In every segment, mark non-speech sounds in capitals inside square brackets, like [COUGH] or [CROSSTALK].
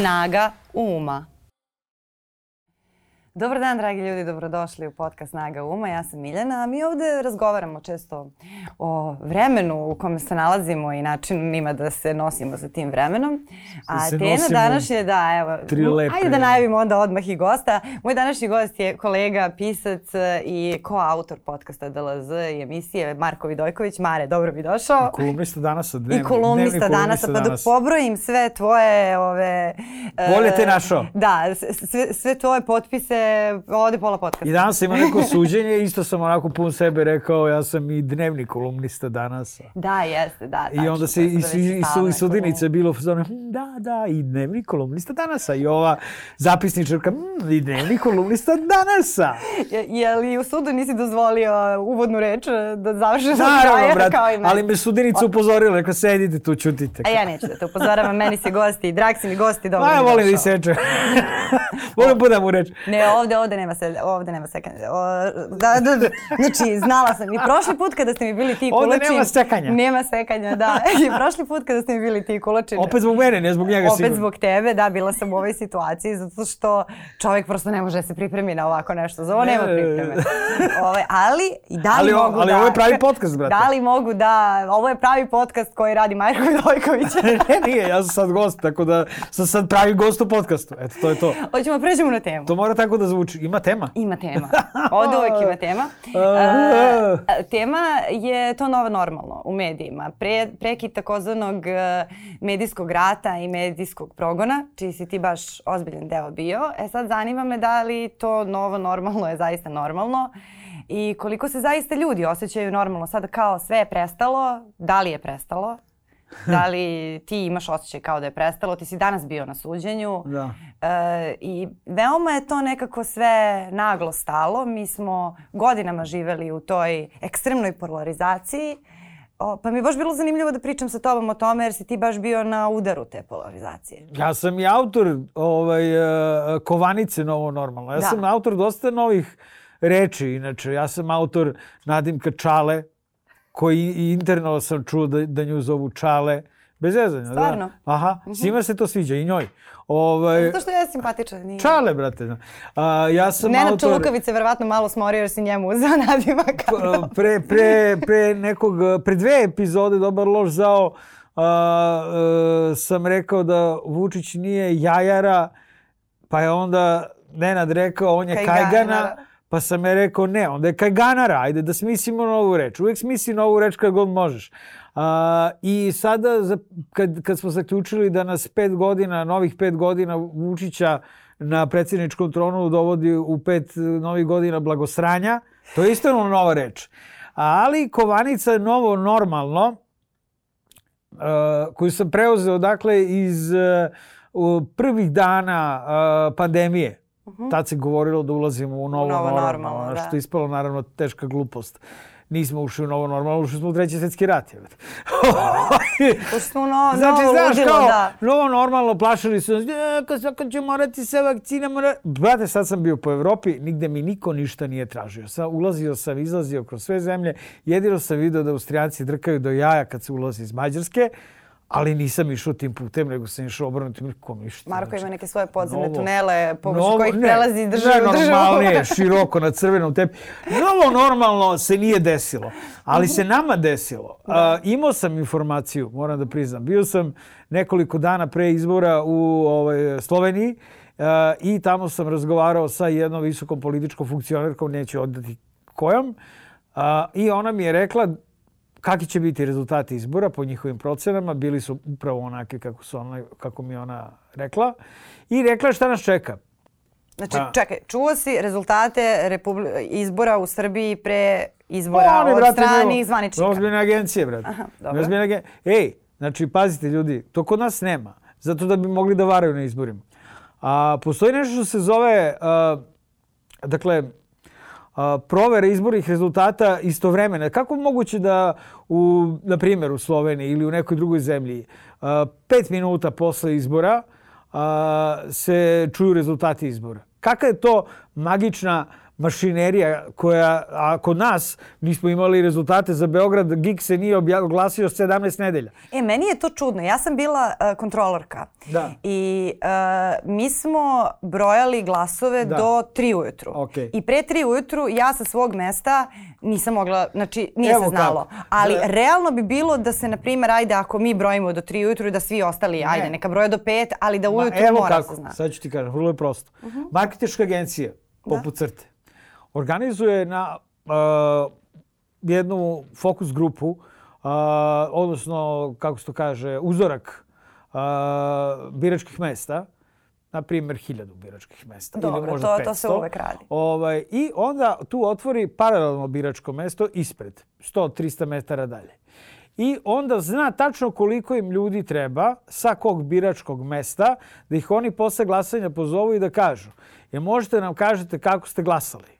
Snaga uma. Dobar dan, dragi ljudi, dobrodošli u podcast Snaga Uma. Ja sam Miljana, a mi ovde razgovaramo često o vremenu u kome se nalazimo i načinima da se nosimo sa tim vremenom. A tema današnje, da, evo, ajde da najavimo onda odmah i gosta. Moj današnji gost je kolega, pisac i koautor podcasta DLZ i emisije Marko Vidojković. Mare, dobro bi došao. I kolumnista danasa. Dnevni, I kolumnista danasa, pa dok pobrojim sve tvoje ove... Bolje te našao. Da, sve, sve tvoje potpise ode pola podcasta. I danas ima neko suđenje, isto sam onako pun sebe rekao, ja sam i dnevni kolumnista danas. Da, jeste, da. I onda se i, i, i, i sudinice bilo zone, hm, da, da, i dnevni kolumnista danasa. I ova zapisničarka, hm, i dnevni kolumnista danasa. [LAUGHS] Je, je li u sudu nisi dozvolio uvodnu reč da završiš do kraja brat, kao i meni? ali me sudinica upozorila, rekao, sedite tu, čutite. A ja neću da te upozoravam, meni si gosti, drag si mi gosti, [LAUGHS] dobro A ja volim da iseče. volim budem u reč. Ne, ovde, ovde nema se, ovde nema sekanja. O, da, da, da, znači, znala sam i prošli put kada ste mi bili ti kulači. Ovde nema sekanja. Nema sekanja, da. [LAUGHS] I prošli put kada ste mi bili ti kulači. Opet zbog mene, ne zbog njega Opet sigurno. zbog tebe, da, bila sam u ovoj situaciji zato što čovjek prosto ne može da se pripremi na ovako nešto. Za ovo nema pripreme. Ove, ali, i da li ali, mogu ali da... ovo je pravi podcast, brate. Da li mogu da... Ovo je pravi podcast koji radi Marko Vidojković. [LAUGHS] ne, nije, ja sam sad gost, tako da sam sad pravi gost u podcastu. Eto, to je to. Hoćemo da pređemo na temu. To mora tako da zvuči. Ima tema? Ima tema. [LAUGHS] Ovde uvek ima tema. Uh, tema je to novo normalno u medijima. Pre, prekid takozvanog uh, medijskog rata i medijskog progona, čiji si ti baš ozbiljan deo bio. E sad zanima me da li to novo normalno je zaista normalno i koliko se zaista ljudi osjećaju normalno. Sada kao sve je prestalo, da li je prestalo? Da [LAUGHS] li ti imaš osjećaj kao da je prestalo? Ti si danas bio na suđenju. Da. E, I veoma je to nekako sve naglo stalo. Mi smo godinama živeli u toj ekstremnoj polarizaciji. O, pa mi je baš bilo zanimljivo da pričam sa tobom o tome jer si ti baš bio na udaru te polarizacije. Ja sam i autor ovaj, uh, Kovanice Novo normalno. Ja da. sam autor dosta novih reči. Inače, ja sam autor Nadimka Čale, koji interno sam čuo da, da nju zovu Čale. Bez zezanja, da. Stvarno? Aha, mm -hmm. svima se to sviđa i njoj. Ovaj, Zato što je simpatičan. Nije. Čale, brate. A, ja sam Nenad autor... Čuluković se verovatno malo smorio jer si njemu [LAUGHS] uzeo nadimak. pre, pre, pre nekog, pre dve epizode Dobar loš zao a, a, sam rekao da Vučić nije jajara, pa je onda Nenad rekao on je kajgana. kajgana Pa sam je rekao ne, onda je kajganara, ajde da smislimo novu reč. Uvijek smisli novu reč kad god možeš. A, I sada za, kad, kad smo zaključili da nas pet godina, novih pet godina Vučića na predsjedničkom tronu dovodi u pet novih godina blagosranja, to je isto nova reč. Ali kovanica je novo normalno, koju sam preuzeo dakle iz prvih dana pandemije. -huh. Tad se govorilo da ulazimo u novo, novo normalno, normalno da. što je ispalo naravno teška glupost. Nismo ušli u novo normalno, ušli smo u treći svetski rat. ušli smo u novo, znači, novo znaš, ludilo, kao, da. Novo normalno, plašili su nas, e, kad, će morati sve vakcine, mora... Brate, sad sam bio po Evropi, nigde mi niko ništa nije tražio. Sa, ulazio sam, izlazio kroz sve zemlje, jedino sam video da Austrijanci drkaju do jaja kad se ulazi iz Mađarske, ali nisam išao tim putem, nego sam išao obrnutim kom ništa. Marko znači, ima neke svoje podzemne novo, tunele pomoću novo, kojih ne, prelazi državu ne, normalnije, [LAUGHS] široko na crvenom tepi. Novo normalno se nije desilo, ali se nama desilo. Da. Uh, imao sam informaciju, moram da priznam. Bio sam nekoliko dana pre izbora u ovaj, Sloveniji uh, i tamo sam razgovarao sa jednom visokom političkom funkcionerkom, neću odati kojom, uh, i ona mi je rekla kakvi će biti rezultati izbora po njihovim procenama. Bili su upravo onake kako, su ona, kako mi ona rekla. I rekla šta nas čeka. Znači, A, čekaj, čuo si rezultate Republi izbora u Srbiji pre izbora oni, od strani zvaničnika? Ozbiljne agencije, brate. Aha, dobro. Ozbiljne agencije. Ej, znači, pazite ljudi, to kod nas nema. Zato da bi mogli da varaju na izborima. A, postoji nešto što se zove, a, dakle, provere izbornih rezultata istovremeno. Kako moguće da, u, na primjer, u Sloveniji ili u nekoj drugoj zemlji, pet minuta posle izbora se čuju rezultati izbora? Kakva je to magična mašinerija koja, a kod nas nismo imali rezultate za Beograd, GIK se nije oglasio 17 nedelja. E, meni je to čudno. Ja sam bila uh, kontrolorka. Da. I uh, mi smo brojali glasove Da. do 3 ujutru. Okej. I pre 3 ujutru ja sa svog mesta nisam mogla, znači nije Evo se znalo. kako. Ali Da. realno bi bilo da se, na primjer, ajde ako mi brojimo do 3 ujutru i da svi ostali, ajde neka broje do 5, ali da Ma, ujutru evo mora kako, se zna. Mhm. sad ću ti kažem, vrlo je prosto. Marketička agencija, poput Crte, organizuje na uh, jednu fokus grupu, uh, odnosno, kako se to kaže, uzorak uh, biračkih mesta, na primjer, hiljadu biračkih mesta. ili Dobro, možda to- to se 500. uvek radi. Ovaj, I onda tu otvori paralelno biračko mesto ispred, 100-300 metara dalje. I onda zna tačno koliko im ljudi treba sa kog biračkog mesta da ih oni posle glasanja pozovu i da kažu je možete nam kažete kako ste glasali?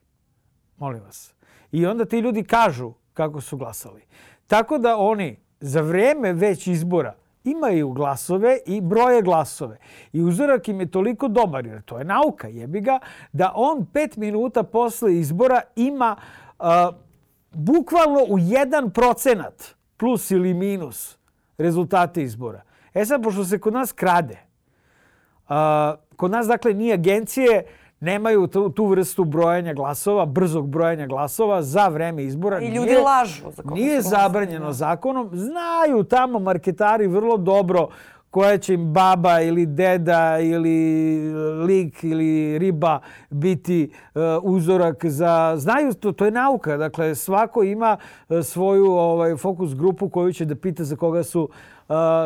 Molim vas. I onda ti ljudi kažu kako su glasali. Tako da oni za vreme već izbora imaju glasove i broje glasove. I uzorak im je toliko dobar, jer to je nauka, jebi ga, da on pet minuta posle izbora ima a, bukvalno u jedan procenat plus ili minus rezultate izbora. E sad, pošto se kod nas krade, a, kod nas dakle nije agencije, nemaju tu, tu vrstu brojanja glasova, brzog brojanja glasova za vreme izbora. I ljudi Nije- lažu za Nije zabranjeno da. zakonom. Znaju tamo marketari vrlo dobro koja će im baba ili deda ili lik ili riba biti e, uzorak za... Znaju, to, to je nauka. Dakle, svako ima e, svoju ovaj, fokus grupu koju će da pita za koga su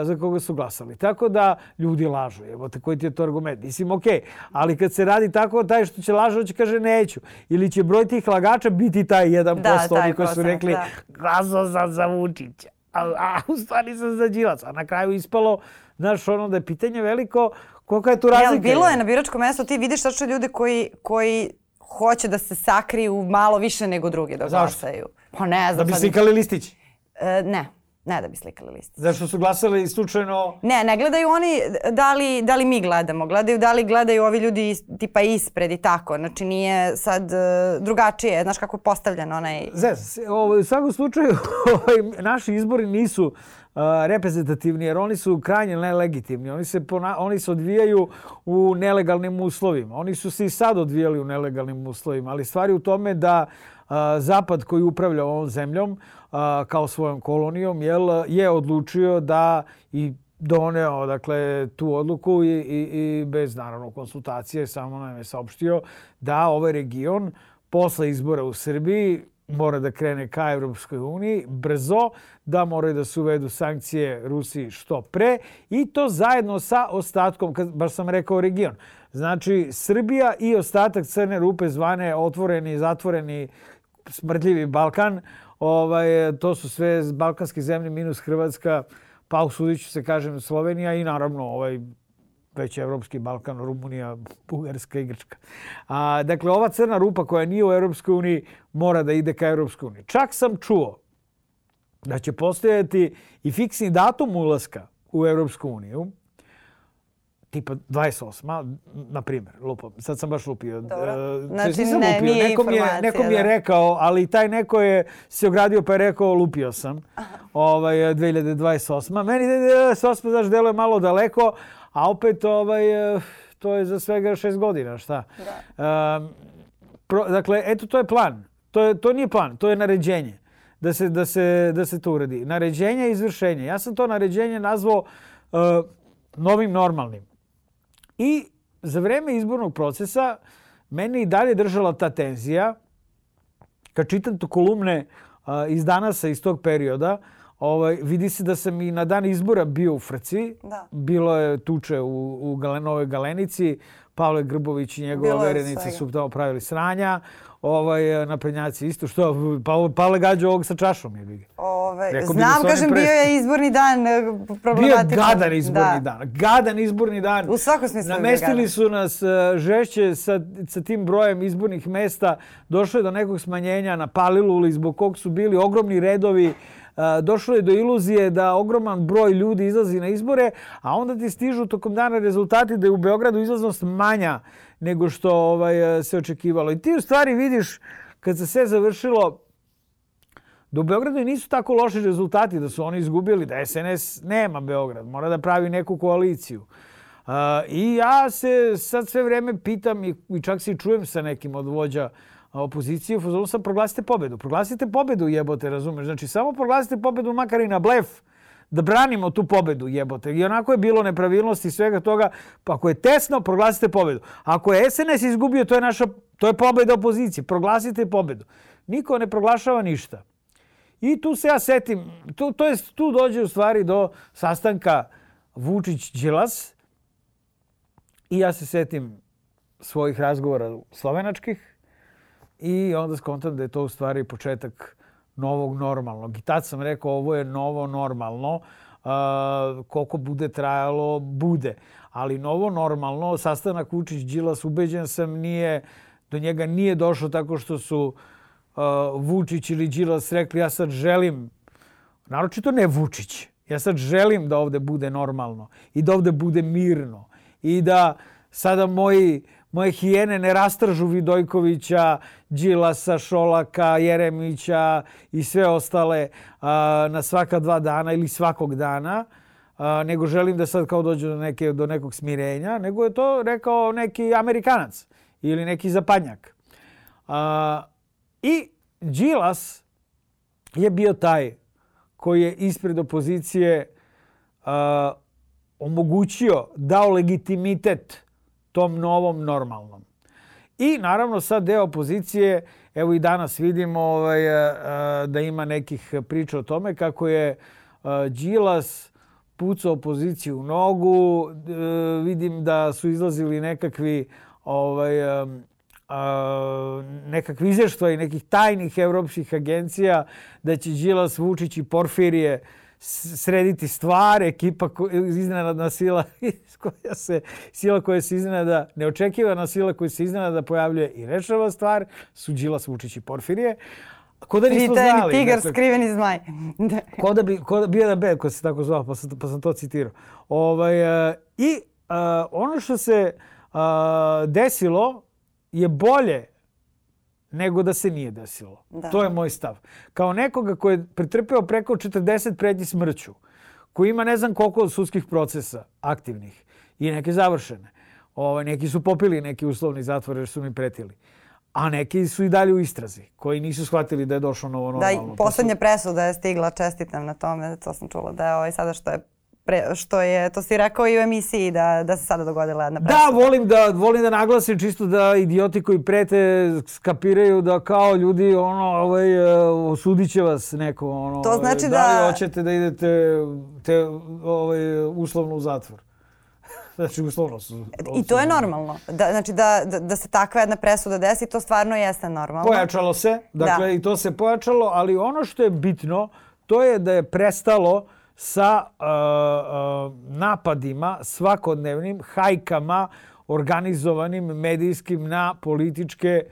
za koga su glasali. Tako da ljudi lažu. Evo koji ti je to argument. Mislim, okej, ali kad se radi tako, taj što će lažu, on će kaže neću. Ili će broj tih lagača biti taj 1%, Da, oni koji su rekli da. glasao sam za Vučića. A, a u stvari sam za Đilas. A na kraju ispalo, znaš, ono da je pitanje veliko, kolika je tu razlika. Jel, bilo je na biračkom mestu, ti vidiš tačno ljude koji, koji hoće da se sakriju malo više nego drugi da Zašto? glasaju. Pa ne znam. Da bi slikali listić. E, ne, ne da bi slikali list. Zašto su glasali slučajno... Ne, ne gledaju oni da li, da li mi gledamo. Gledaju da li gledaju ovi ljudi is- tipa ispred i tako. Znači nije sad e, drugačije. Znaš kako je postavljen onaj... Zez, ovaj, u svakom slučaju [LAUGHS] ovaj, naši izbori nisu uh, reprezentativni jer oni su krajnje nelegitimni. Oni se, pona- oni se odvijaju u nelegalnim uslovima. Oni su se i sad odvijali u nelegalnim uslovima, ali stvari u tome da uh, Zapad koji upravlja ovom zemljom kao svojom kolonijom jel, je odlučio da i doneo dakle, tu odluku i, i, i bez naravno konsultacije samo nam je saopštio da ovaj region posle izbora u Srbiji mora da krene ka Evropskoj uniji brzo, da moraju da se uvedu sankcije Rusiji što pre i to zajedno sa ostatkom, baš sam rekao region. Znači, Srbija i ostatak Crne rupe zvane otvoreni zatvoreni smrdljivi Balkan, ovaj, to su sve balkanske zemlje minus Hrvatska, pa usudit ću se kažem Slovenija i naravno ovaj već Evropski Balkan, Rumunija, Bugarska i Grčka. A, dakle, ova crna rupa koja nije u Europskoj uniji mora da ide ka Europskoj uniji. Čak sam čuo da će postojati i fiksni datum ulaska u Europsku uniju, tipa 28. na primjer, lupam. Sad sam baš lupio. Dobro. E, Znači, nisam ne, lupio. nije neko mi je, neko mi je da. rekao, ali taj neko je se ogradio pa je rekao lupio sam. Ovaj, 2028. Meni 2028. znaš, deluje malo daleko, a opet ovaj, eh, to je za svega šest godina, šta? Um, pro, dakle, eto, to je plan. To, je, to nije plan, to je naređenje da se, da se, da se to uradi. Naređenje i izvršenje. Ja sam to naređenje nazvao uh, novim normalnim. I za vreme izbornog procesa mene i dalje držala ta tenzija. Kad čitam tu kolumne iz danasa iz tog perioda, ovaj, vidi se da sam i na dan izbora bio u Frci. Da. Bilo je tuče u, u Galenove Galenici. Pavle Grbović i njegova verenica su tamo pravili sranja. Ovaj, naprednjaci isto. Što? Pavle, Pavle gađa ovog sa čašom je. Bi. Ove, Rekao bi da znam, oni kažem, bio je izborni dan e, Bio problematičan. gadan izborni Da. dan. Gadan izborni dan. U svakom smislu je Namestili su nas e, žešće sa, sa tim brojem izbornih mesta. Došlo je do nekog smanjenja na Paliluli zbog kog su bili ogromni redovi došlo je do iluzije da ogroman broj ljudi izlazi na izbore, a onda ti stižu tokom dana rezultati da je u Beogradu izlaznost manja nego što ovaj, se očekivalo. I ti u stvari vidiš kad se sve završilo da u Beogradu nisu tako loši rezultati, da su oni izgubili, da SNS nema Beograd, mora da pravi neku koaliciju. Uh, I ja se sad sve vreme pitam i, i čak se i čujem sa nekim od vođa opozicije, u sam proglasite pobedu. Proglasite pobedu, jebote, razumeš? Znači, samo proglasite pobedu makar i na blef, da branimo tu pobedu, jebote. I onako je bilo nepravilnosti svega toga. Pa ako je tesno, proglasite pobedu. Ako je SNS izgubio, to je naša, to je pobeda opozicije. Proglasite pobedu. Niko ne proglašava ništa. I tu se ja setim, tu, to jest, tu dođe u stvari do sastanka Vučić-Đilas i ja se setim svojih razgovora slovenačkih i onda skontam da je to u stvari početak novog normalnog. I tad sam rekao ovo je novo normalno, uh, koliko bude trajalo, bude. Ali novo normalno, sastanak Vučić-Đilas, ubeđen sam, nije, do njega nije došlo tako što su uh, Vučić ili Đilas rekli ja sad želim, naročito ne Vučić, ja sad želim da ovde bude normalno i da ovde bude mirno i da sada moji, moje hijene ne rastržu Vidojkovića, Đilasa, Šolaka, Jeremića i sve ostale a, na svaka dva dana ili svakog dana, a, nego želim da sad kao dođu do, neke, do nekog smirenja, nego je to rekao neki Amerikanac ili neki zapadnjak. A, I Đilas je bio taj koji je ispred opozicije omogućio, dao legitimitet tom novom normalnom. I naravno sad deo opozicije, evo i danas vidimo ovaj, a, da ima nekih priča o tome kako je a, Đilas pucao opoziciju u nogu. Vidim da su izlazili nekakvi ovaj, nekakvi izveštaji nekih tajnih evropskih agencija da će Đilas, Vučić i Porfirije srediti stvar, ekipa iznenadna sila [LAUGHS] koja se, sila koja se iznenada, neočekivana sila koja se iznenada pojavljuje i rešava stvar, su Đilas, Vučić i Porfirije. Ko da nismo znali. tigar, dakle, skriveni zmaj. [LAUGHS] ko da bi, ko da, bio da bed, ko se tako zvao, pa sam, pa sam to citirao. Ovaj, uh, I uh, ono što se uh, desilo je bolje nego da se nije desilo. Da. To je moj stav. Kao nekoga ko je pretrpeo preko 40 prednji smrću, koji ima ne znam koliko sudskih procesa aktivnih i neke završene. Ovaj, neki su popili neki uslovni zatvor jer su mi pretili. A neki su i dalje u istrazi, koji nisu shvatili da je došlo novo normalno. Da, poslednja presuda je stigla, čestitam na tome, to sam čula, da je ovaj sada što je pre, što je, to si rekao i u emisiji da, da se sada dogodila jedna presuda. Da, volim da, volim da naglasim čisto da idioti koji prete skapiraju da kao ljudi ono, ovaj, e, osudit će vas neko. Ono, to znači da... Da li hoćete da idete te, ovaj, uslovno u zatvor? [LAUGHS] Znači, uslovno su... I to je normalno. Da, znači, da, da, da se takva jedna presuda desi, to stvarno jeste normalno. Pojačalo se, dakle, da. i to se pojačalo, ali ono što je bitno, to je da je prestalo uh, sa uh, uh, napadima svakodnevnim, hajkama organizovanim medijskim na političke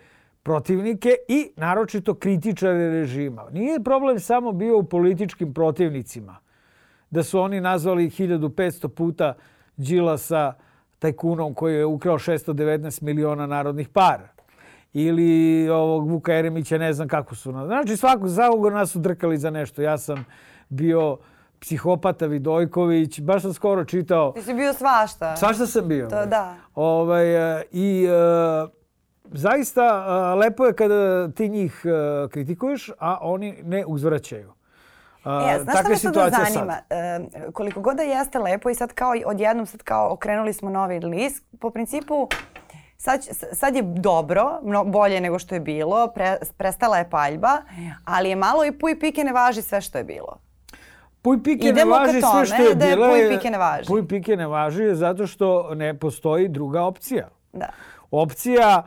protivnike i naročito kritičare režima. Nije problem samo bio u političkim protivnicima. Da su oni nazvali 1500 puta Đilasa tajkunom koji je ukrao 619 miliona narodnih para. Ili ovog Vuka Eremića, ne znam kako su. Znači, svakog, svakog nas su drkali za nešto. Ja sam bio psihopata Vidojković, baš sam skoro čitao. Ti si bio svašta. Svašta sam bio. To da. Ovaj, e, I uh, zaista uh, lepo je kada ti njih kritikuješ, a oni ne uzvraćaju. Uh, e, znaš šta me sad zanima? Uh, koliko god da jeste lepo i sad kao odjednom sad kao okrenuli smo novi list, po principu sad, sad je dobro, mno, bolje nego što je bilo, pre, prestala je paljba, ali je malo i puj pike ne važi sve što je bilo. Puj pike Idemo ne važi sve što je da bilo. Puj pike ne važi. Puj pike ne važi zato što ne postoji druga opcija. Da. Opcija,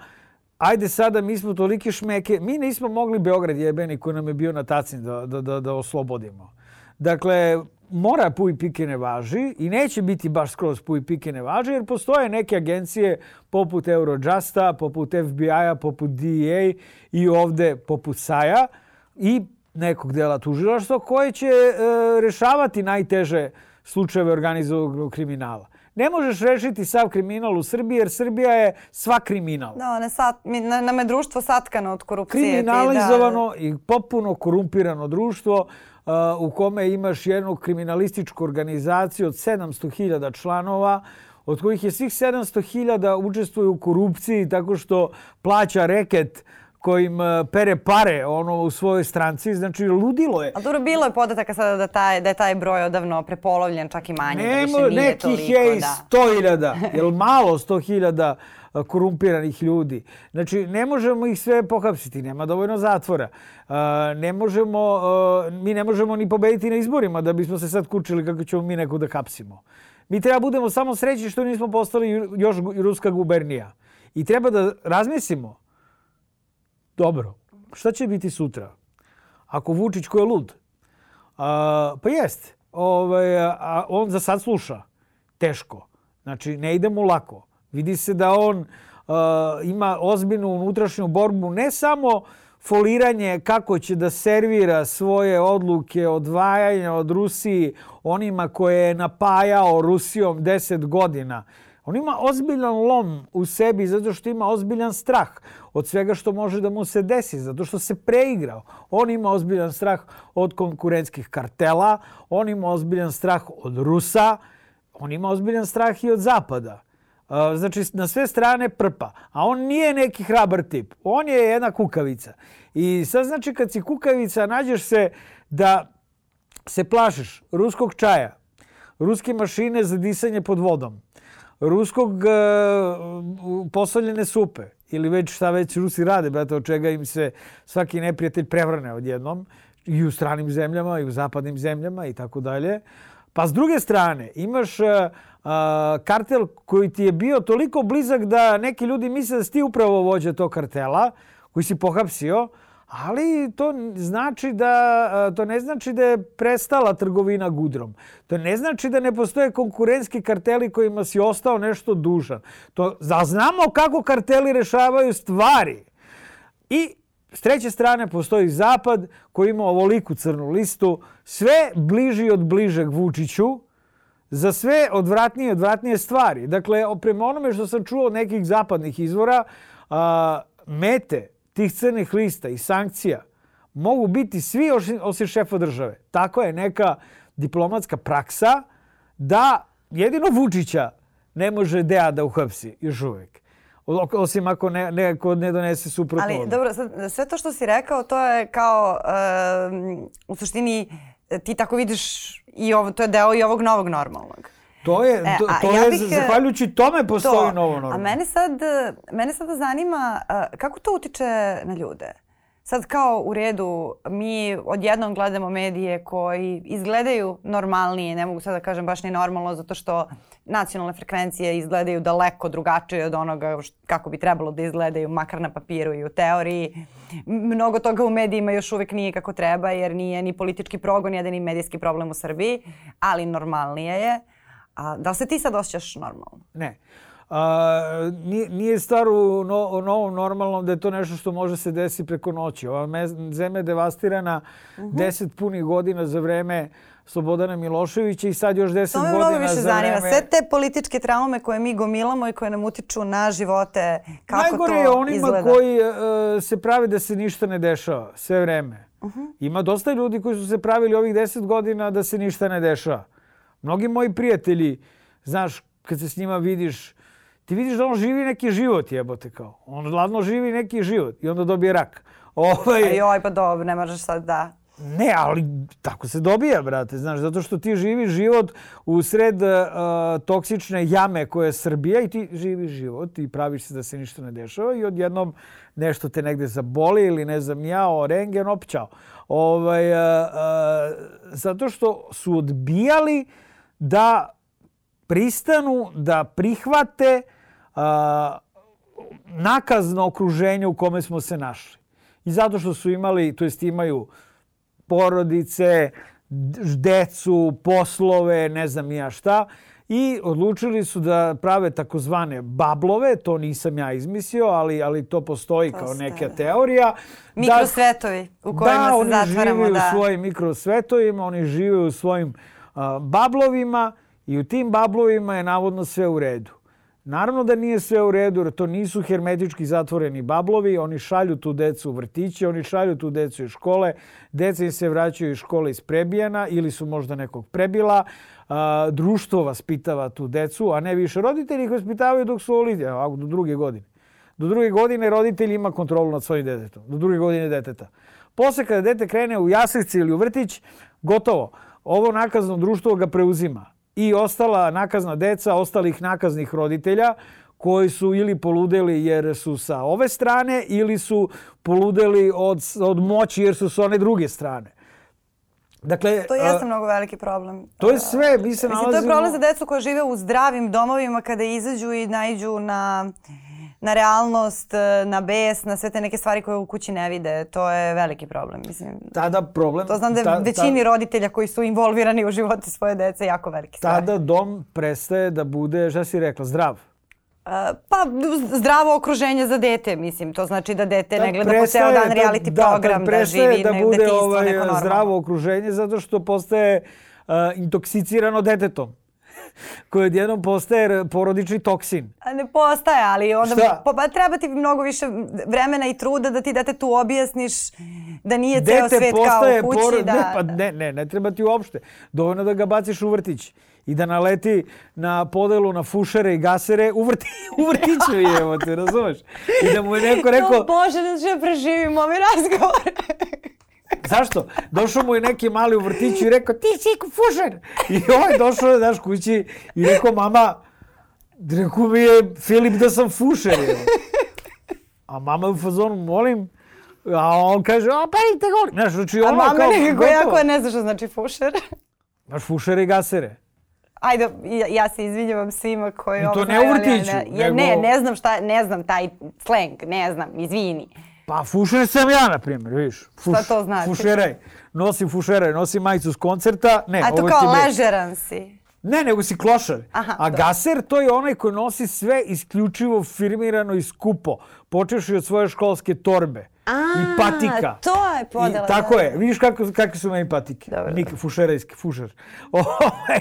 ajde sada mi smo tolike šmeke, mi nismo mogli Beograd jebeni koji nam je bio na tacni da, da, da, da oslobodimo. Dakle, mora puj pike ne važi i neće biti baš skroz puj pike ne važi jer postoje neke agencije poput Eurojusta, poput FBI-a, poput DEA i ovde poput SAja i nekog dela tužilaštva koje će e, rešavati najteže slučajeve organizovanog kriminala. Ne možeš rešiti sav kriminal u Srbiji jer Srbija je sva kriminal. Da, ne sat, na, nam je društvo satkano od korupcije. Kriminalizovano da... i popuno korumpirano društvo uh, u kome imaš jednu kriminalističku organizaciju od 700.000 članova od kojih je svih 700.000 učestvuju u korupciji tako što plaća reket uh, kojim e, pere pare ono u svojoj stranci, znači ludilo je. Ali dobro, bilo je podataka sada da, taj, da je taj broj odavno prepolovljen, čak i manje, Nemo, da više nije nekih toliko. Nekih je i da. sto hiljada, jel malo sto hiljada e, korumpiranih ljudi. Znači, ne možemo ih sve pohapsiti, nema dovoljno zatvora. Uh, ne možemo, mi ne možemo ni pobediti na izborima da bismo se sad kučili kako ćemo mi nekog da hapsimo. Mi treba budemo samo sreći što nismo postali još ruska gubernija. I treba da razmislimo Dobro, šta će biti sutra? Ako Vučić ko je lud? A, pa jest. Ovaj, a on za sad sluša. Teško. Znači, ne ide mu lako. Vidi se da on a, ima ozbiljnu unutrašnju borbu, ne samo foliranje kako će da servira svoje odluke odvajanja od Rusiji onima koje je napajao Rusijom 10 godina On ima ozbiljan lom u sebi zato što ima ozbiljan strah od svega što može da mu se desi, zato što se preigrao. On ima ozbiljan strah od konkurentskih kartela, on ima ozbiljan strah od Rusa, on ima ozbiljan strah i od Zapada. Znači, na sve strane prpa. A on nije neki hrabar tip. On je jedna kukavica. I sad znači kad si kukavica, nađeš se da se plašiš ruskog čaja, ruske mašine za disanje pod vodom, ruskog uh, posoljene supe ili već šta već Rusi rade, brate, od čega im se svaki neprijatelj prevrne odjednom i u stranim zemljama i u zapadnim zemljama i tako dalje. Pa s druge strane imaš uh, kartel koji ti je bio toliko blizak da neki ljudi misle da si ti upravo vođa tog kartela koji si pohapsio, Ali to znači da to ne znači da je prestala trgovina gudrom. To ne znači da ne postoje konkurentski karteli kojima si ostao nešto dužan. To da znamo kako karteli rešavaju stvari. I s treće strane postoji Zapad koji ima ovoliku crnu listu, sve bliži od bližeg Vučiću, za sve odvratnije odvratnije stvari. Dakle, prema onome što sam čuo nekih zapadnih izvora, a, mete tih crnih lista i sankcija mogu biti svi osim šefa države. Tako je neka diplomatska praksa da jedino Vučića ne može DEA da uhapsi još uvek. Osim ako ne, neko ne donese suprotno. Ali dobro, sve to što si rekao, to je kao uh, u suštini ti tako vidiš i ovo, to je deo i ovog novog normalnog. To je, e, to, to ja je bih, zahvaljujući tome postoji to, novo normalno. A mene sad, mene sad zanima kako to utiče na ljude? Sad kao u redu, mi odjednom gledamo medije koji izgledaju normalnije, ne mogu sad da kažem baš ni normalno, zato što nacionalne frekvencije izgledaju daleko drugačije od onoga kako bi trebalo da izgledaju, makar na papiru i u teoriji. Mnogo toga u medijima još uvek nije kako treba, jer nije ni politički progon jedan i medijski problem u Srbiji, ali normalnije je. A da li se ti sad osjećaš normalno? Ne. A, nije, nije stvar u no, novom normalnom da je to nešto što može se desiti preko noći. Ova me, zemlja je devastirana uh mhm. -huh. deset punih godina za vreme Slobodana Miloševića i sad još deset godina za vreme... To me mnogo više zanima. Sve te političke traume koje mi gomilamo i koje nam utiču na živote, kako Najgore to je onima izgleda? koji uh, se pravi da se ništa ne dešava sve vreme. Uh -huh. Ima dosta ljudi koji su se pravili ovih deset godina da se ništa ne dešava. Mnogi moji prijatelji, znaš, kad se s njima vidiš, ti vidiš da on živi neki život, jebote kao. On ladno živi neki život i onda dobije rak. [LAUGHS] Ovaj... Joj, pa dobro, ne možeš sad da... Ne, ali tako se dobija, brate, znaš, zato što ti živiš život u sred uh, toksične jame koja je Srbija i ti živiš život i praviš se da se ništa ne dešava i odjednom nešto te negde zaboli ili ne znam ja, o rengen općao. Ovaj, uh, uh, zato što su odbijali uh, da pristanu da prihvate a, nakazno okruženje u kome smo se našli. I zato što su imali, to jest imaju porodice, decu, poslove, ne znam ja šta i odlučili su da prave takozvane bablove, to nisam ja izmislio, ali, ali to postoji To kao neka da. teorija. Mikrosvetovi u kojima da, se oni zatvaramo. žive Da. u svojim mikrosvetovima, oni žive u svojim bablovima i u tim bablovima je navodno sve u redu. Naravno da nije sve u redu, jer to nisu hermetički zatvoreni bablovi, oni šalju tu decu u vrtiće, oni šalju tu decu iz škole, deca im se vraćaju iz škole isprebijana ili su možda nekog prebila, a, društvo vaspitava tu decu, a ne više roditelji ih vaspitavaju dok su ovdje, evo, do druge godine. Do druge godine roditelj ima kontrolu nad svojim detetom. Do druge godine deteta. Posle kada dete krene u jaslici ili u vrtić, gotovo. Ovo nakazno društvo ga preuzima. I ostala nakazna deca, ostalih nakaznih roditelja, koji su ili poludeli jer su sa ove strane ili su poludeli od, od moći jer su sa one druge strane. Dakle, To jeste mnogo veliki problem. to je sve. Mi se Mislim, to je nalazimo... problem za decu koja žive u zdravim domovima kada izađu i naiđu na, na realnost, na bes, na sve te neke stvari koje u kući ne vide. To je veliki problem. Mislim, Tada problem... to znam da je ta- ta- većini roditelja koji su involvirani u živote svoje dece jako veliki strah. Tada dom prestaje da bude, šta si rekla, zdrav. Uh, Pa zdravo okruženje za dete, mislim. To znači da dete ne Tad gleda po ceo dan reality da, program, da prestaje živi da ne, bude ovaj, neko normalno. zdravo okruženje zato što postaje uh, intoksicirano detetom koji odjednom postaje porodični toksin. A Ne postaje, ali onda Šta? pa, pa treba ti mnogo više vremena i truda da ti detetu objasniš da nije ceo Dete svet kao postaje u kući. poro- da, ne, pa ne, ne, ne treba ti uopšte. Dovoljno da ga baciš u vrtić i da naleti na podelu na fušere i gasere u, vrti, u vrtiću je, [LAUGHS] evo te, razumeš? I da mu je neko rekao, O Bože, da će preživim ovaj razgovor. Zašto? Došao mu je neki mali u vrtiću i rekao, ti si fušer. I ovaj došao je, daš, kući i rekao, mama, rekao mi je Filip da sam fušer. Je. A mama je u fazonu, molim, a on kaže, a pa i te goli. Znaš, znači A ono mama kao, nekako gotovo. jako ne zna što znači fušer. Baš fušere i gasere. Ajde, ja, ja se izvinjavam svima koji I to ovo ne u vrtiću, Ne, ja, ne, nego- ne znam šta, ne znam taj slang, ne znam, izvini. Pa fušer sam ja, na primjer, vidiš. Fuš, to znači? Fušeraj. Nosim fušeraj, nosim majicu s koncerta. Ne, A to kao ti be- ležeran si. Ne, nego si klošar. Aha, A dobro. gaser to je onaj koji nosi sve isključivo firmirano i skupo. Počevši od svoje školske torbe. I patika. to je podela, I, tako da. je. Vidiš kako, kakve su meni patike. Dobro, Nik, dobro. fušerajski, fušer. [LAUGHS] Ovaj,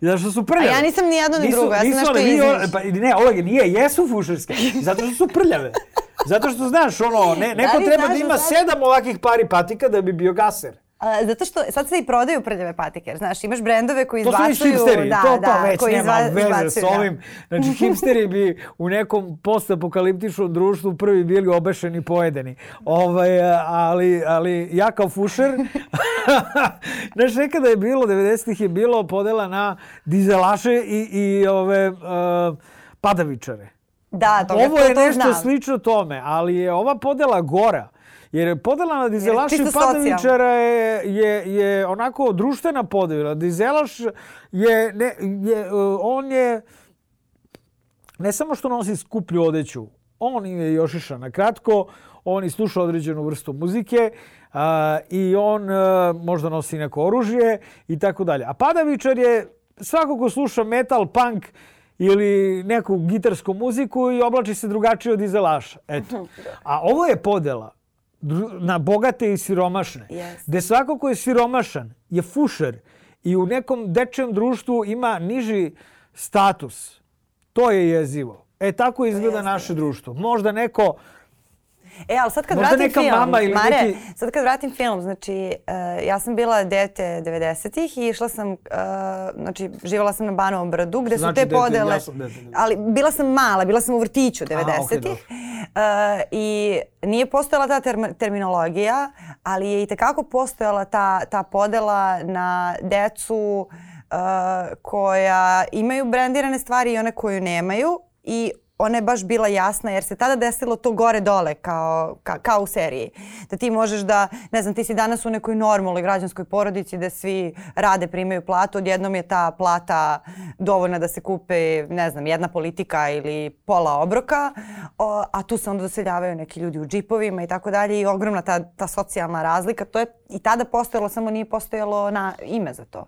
Zašto su prljave? A ja nisam ni jedno ni drugo, ja sam nešto između. Pa, ne, Olege, nije, jesu fušerske. Zato što su prljave. [LAUGHS] Zato što znaš, ono, ne, neko li treba da da ima sad- sedam ovakih pari patika da bi bio gaser. A, zato što sad se i prodaju prljave patike, znaš, imaš brendove koji To su izbacuju... hipsteri, da, to, da, to već koji nema veze izbacuju, s da. ovim. Znači, [LAUGHS] hipsteri bi u nekom postapokaliptičnom društvu prvi bili obešeni i pojedeni. Ovaj, ali, ali ja kao fušer, [LAUGHS] znaš, nekada je bilo, 90-ih je bilo podela na dizelaše i, i ove uh, padavičare. Da, to, Ovo je to nešto znam. slično tome, ali je ova podela gora. Jer je podela na dizelaša i čisto padavičara je, je, je onako društvena podela. Dizelaš je, ne, je, uh, on je, ne samo što nosi skuplju odeću, on je Jošiša na kratko, on i sluša određenu vrstu muzike a, i on a, možda nosi neko oružje i tako dalje. A Padavičar je svako ko sluša metal, punk ili neku gitarsku muziku i oblači se drugačije od izelaša. Eto. [LAUGHS] A ovo je podela na bogate i siromašne. Yes. Gde svako ko je siromašan je fušer i u nekom dečijem društvu ima niži status. To je jezivo. E tako izgleda naše društvo. Možda neko E, ali sad kad Možda vratim film, mama ili Mare, neki- sad kad vratim film, znači, uh, ja sam bila dete 90-ih i išla sam, uh, znači, živjela sam na Banovom brdu, gde su Znači te dete, podele... ja sam dete 90-ih. ali bila sam mala, bila sam u vrtiću 90-ih. dobro. uh, I nije postojala ta term- terminologija, ali je i tekako postojala ta, ta podela na decu uh, koja imaju brendirane stvari i one koju nemaju i ona je baš bila jasna jer se tada desilo to gore dole kao, ka, kao u seriji. Da ti možeš da, ne znam, ti si danas u nekoj normalnoj građanskoj porodici da svi rade, primaju platu, odjednom je ta plata dovoljna da se kupe, ne znam, jedna politika ili pola obroka, o, a tu se onda doseljavaju neki ljudi u džipovima i tako dalje i ogromna ta, ta socijalna razlika. To je i tada postojalo, samo nije postojalo na ime za to.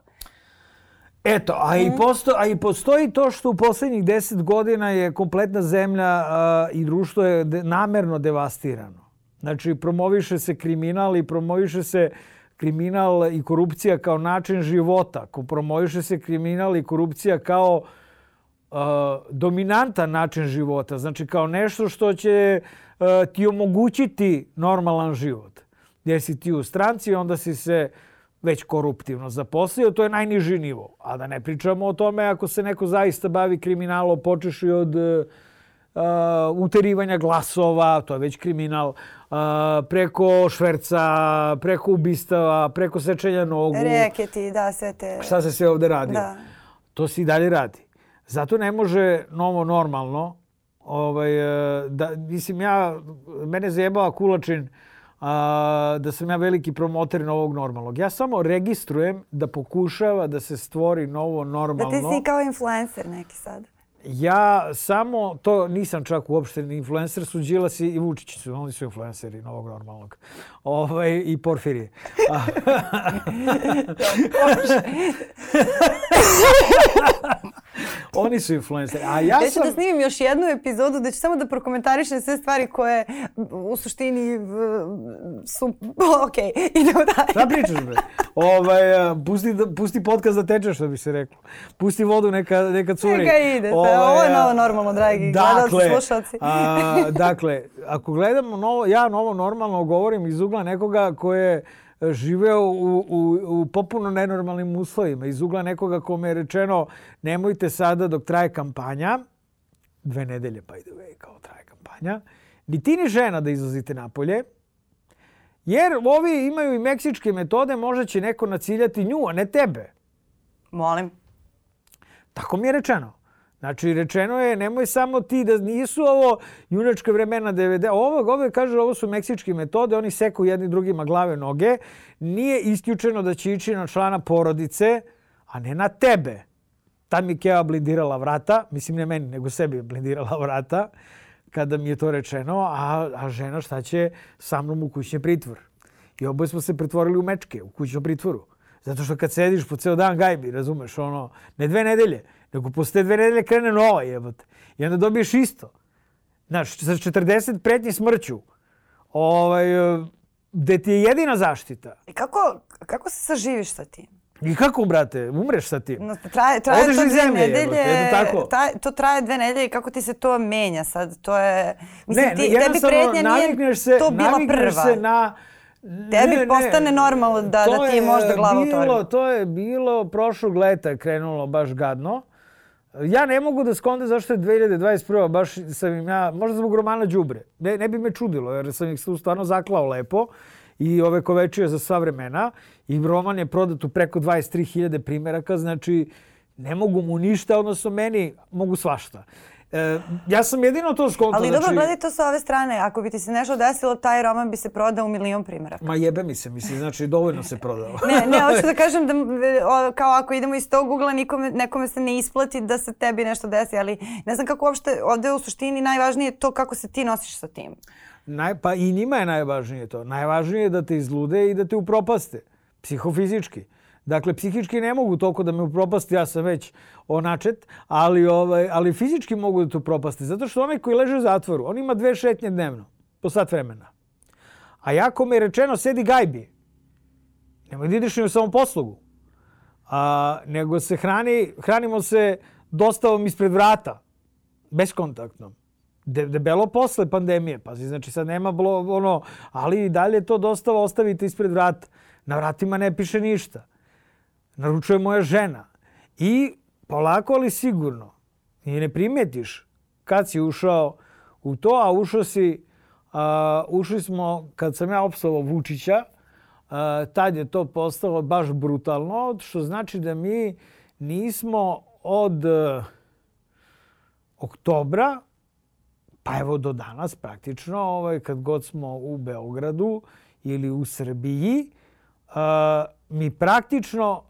Eto, a i, posto, a i postoji to što u poslednjih deset godina je kompletna zemlja a, i društvo je de, namerno devastirano. Znači, promoviše se kriminal i promoviše se kriminal i korupcija kao način života. Promoviše se kriminal i korupcija kao uh, dominantan način života. Znači, kao nešto što će uh, ti omogućiti normalan život. Jer si ti u stranci, onda si se uh, već koruptivno zaposlio, to je najniži nivo. A da ne pričamo o tome ako se neko zaista bavi kriminalom, počeši od uh, uterivanja glasova, to je već kriminal, uh, preko šverca, preko ubistava, preko sečenja nogu. Reketi, da, sve te... Šta se sve ovde radi? Da. To se i dalje radi. Zato ne može novo normalno, ovaj, da, mislim ja, mene zajebava Kulačin, uh, a, da sam ja veliki promoter novog normalnog. Ja samo registrujem da pokušava da se stvori novo normalno. Da ti si kao influencer neki sad. Ja samo, to nisam čak uopšte ni influencer, su Đilas i Vučić su, oni su influenceri novog normalnog. Ovaj, I Porfirije. [LAUGHS] [LAUGHS] [LAUGHS] [LAUGHS] Oni su influenceri. A ja, ja ću sam... da snimim još jednu epizodu da ću samo da prokomentarišem sve stvari koje u suštini su... [LAUGHS] Ok, idemo dalje. Šta pričaš, bre? Ovaj, pusti, pusti podcast da teče, što bi se reklo. Pusti vodu, neka, neka curi. Neka ide. Ovaj, ovo je novo normalno, dragi dakle, gledalci, slušalci. a, dakle, ako gledamo novo, ja novo normalno govorim iz ugla nekoga koje živeo u, u, u popuno nenormalnim uslovima. Iz ugla nekoga kome je rečeno nemojte sada dok traje kampanja, dve nedelje by the way kao traje kampanja, ni ti ni žena da izlazite napolje, jer ovi imaju i meksičke metode, možda će neko naciljati nju, a ne tebe. Molim. Tako mi je rečeno. Znači, rečeno je, nemoj samo ti da nisu ovo junačke vremena 90. Ovo, ovo kaže, ovo su meksičke metode, oni seku jedni drugima glave, noge. Nije isključeno da će ići na člana porodice, a ne na tebe. Tad mi Keva blindirala vrata, mislim ne meni, nego sebi je blindirala vrata, kada mi je to rečeno, a, a žena šta će sa mnom u kućni pritvor. I oboje smo se pretvorili u mečke, u kućnom pritvoru. Zato što kad sediš po ceo dan gajbi, razumeš, ono, ne dve nedelje, nego posle dve nedelje krene nova jebote. I onda dobiješ isto. Znaš, sa 40 pretnji smrću, ovaj, gde ti je jedina zaštita. I kako, kako se saživiš sa tim? I kako, brate, umreš sa tim? No, traje, traje Odeš to dve zemlje, nedelje, jebote, tako. Traje, to traje dve nedelje i kako ti se to menja sad? To je, mislim, ne, ti, tebi pretnja nije se, to bila prva. se na Tebi ne, postane ne, normalno da, da ti je možda glava bilo, To je bilo, prošlog leta krenulo baš gadno. Ja ne mogu da skonde zašto je 2021. baš sam im ja, možda zbog romana Đubre. Ne, ne bi me čudilo jer sam ih stvarno zaklao lepo i ove kovečio za sva vremena i roman je prodat u preko 23.000 primjeraka, znači ne mogu mu ništa, odnosno meni mogu svašta. E, ja sam jedino to skontao. Ali dobro, znači... gledaj to sa ove strane. Ako bi ti se nešto desilo, taj roman bi se prodao u milion primjera. Ma jebe mi se, mislim, znači dovoljno se prodao. ne, ne, [LAUGHS] hoću da kažem da kao ako idemo iz tog ugla, nikome, nekome se ne isplati da se tebi nešto desi, ali ne znam kako uopšte, ovde u suštini najvažnije je to kako se ti nosiš sa tim. Naj, pa i njima je najvažnije to. Najvažnije je da te izlude i da te upropaste. Psihofizički. Dakle, psihički ne mogu toliko da me upropasti, ja sam već onačet, ali, ovaj, ali fizički mogu da te upropaste. Zato što onaj koji leže u zatvoru, on ima dve šetnje dnevno, po sat vremena. A jako mi je rečeno, sedi gajbi. Nemoj da ideš ni u samoposlugu. A, nego se hrani, hranimo se dostavom ispred vrata, beskontaktnom. De, debelo posle pandemije, pazi, znači sad nema blo, ono, ali i dalje to dostava ostavite ispred vrata. Na vratima ne piše ništa naručuje moja žena. I polako ali sigurno, i ne primetiš kad si ušao u to, a ušao si, a, ušli smo, kad sam ja opsovao Vučića, a, tad je to postalo baš brutalno, što znači da mi nismo od a, oktobra Pa evo do danas praktično, ovaj, kad god smo u Beogradu ili u Srbiji, mi praktično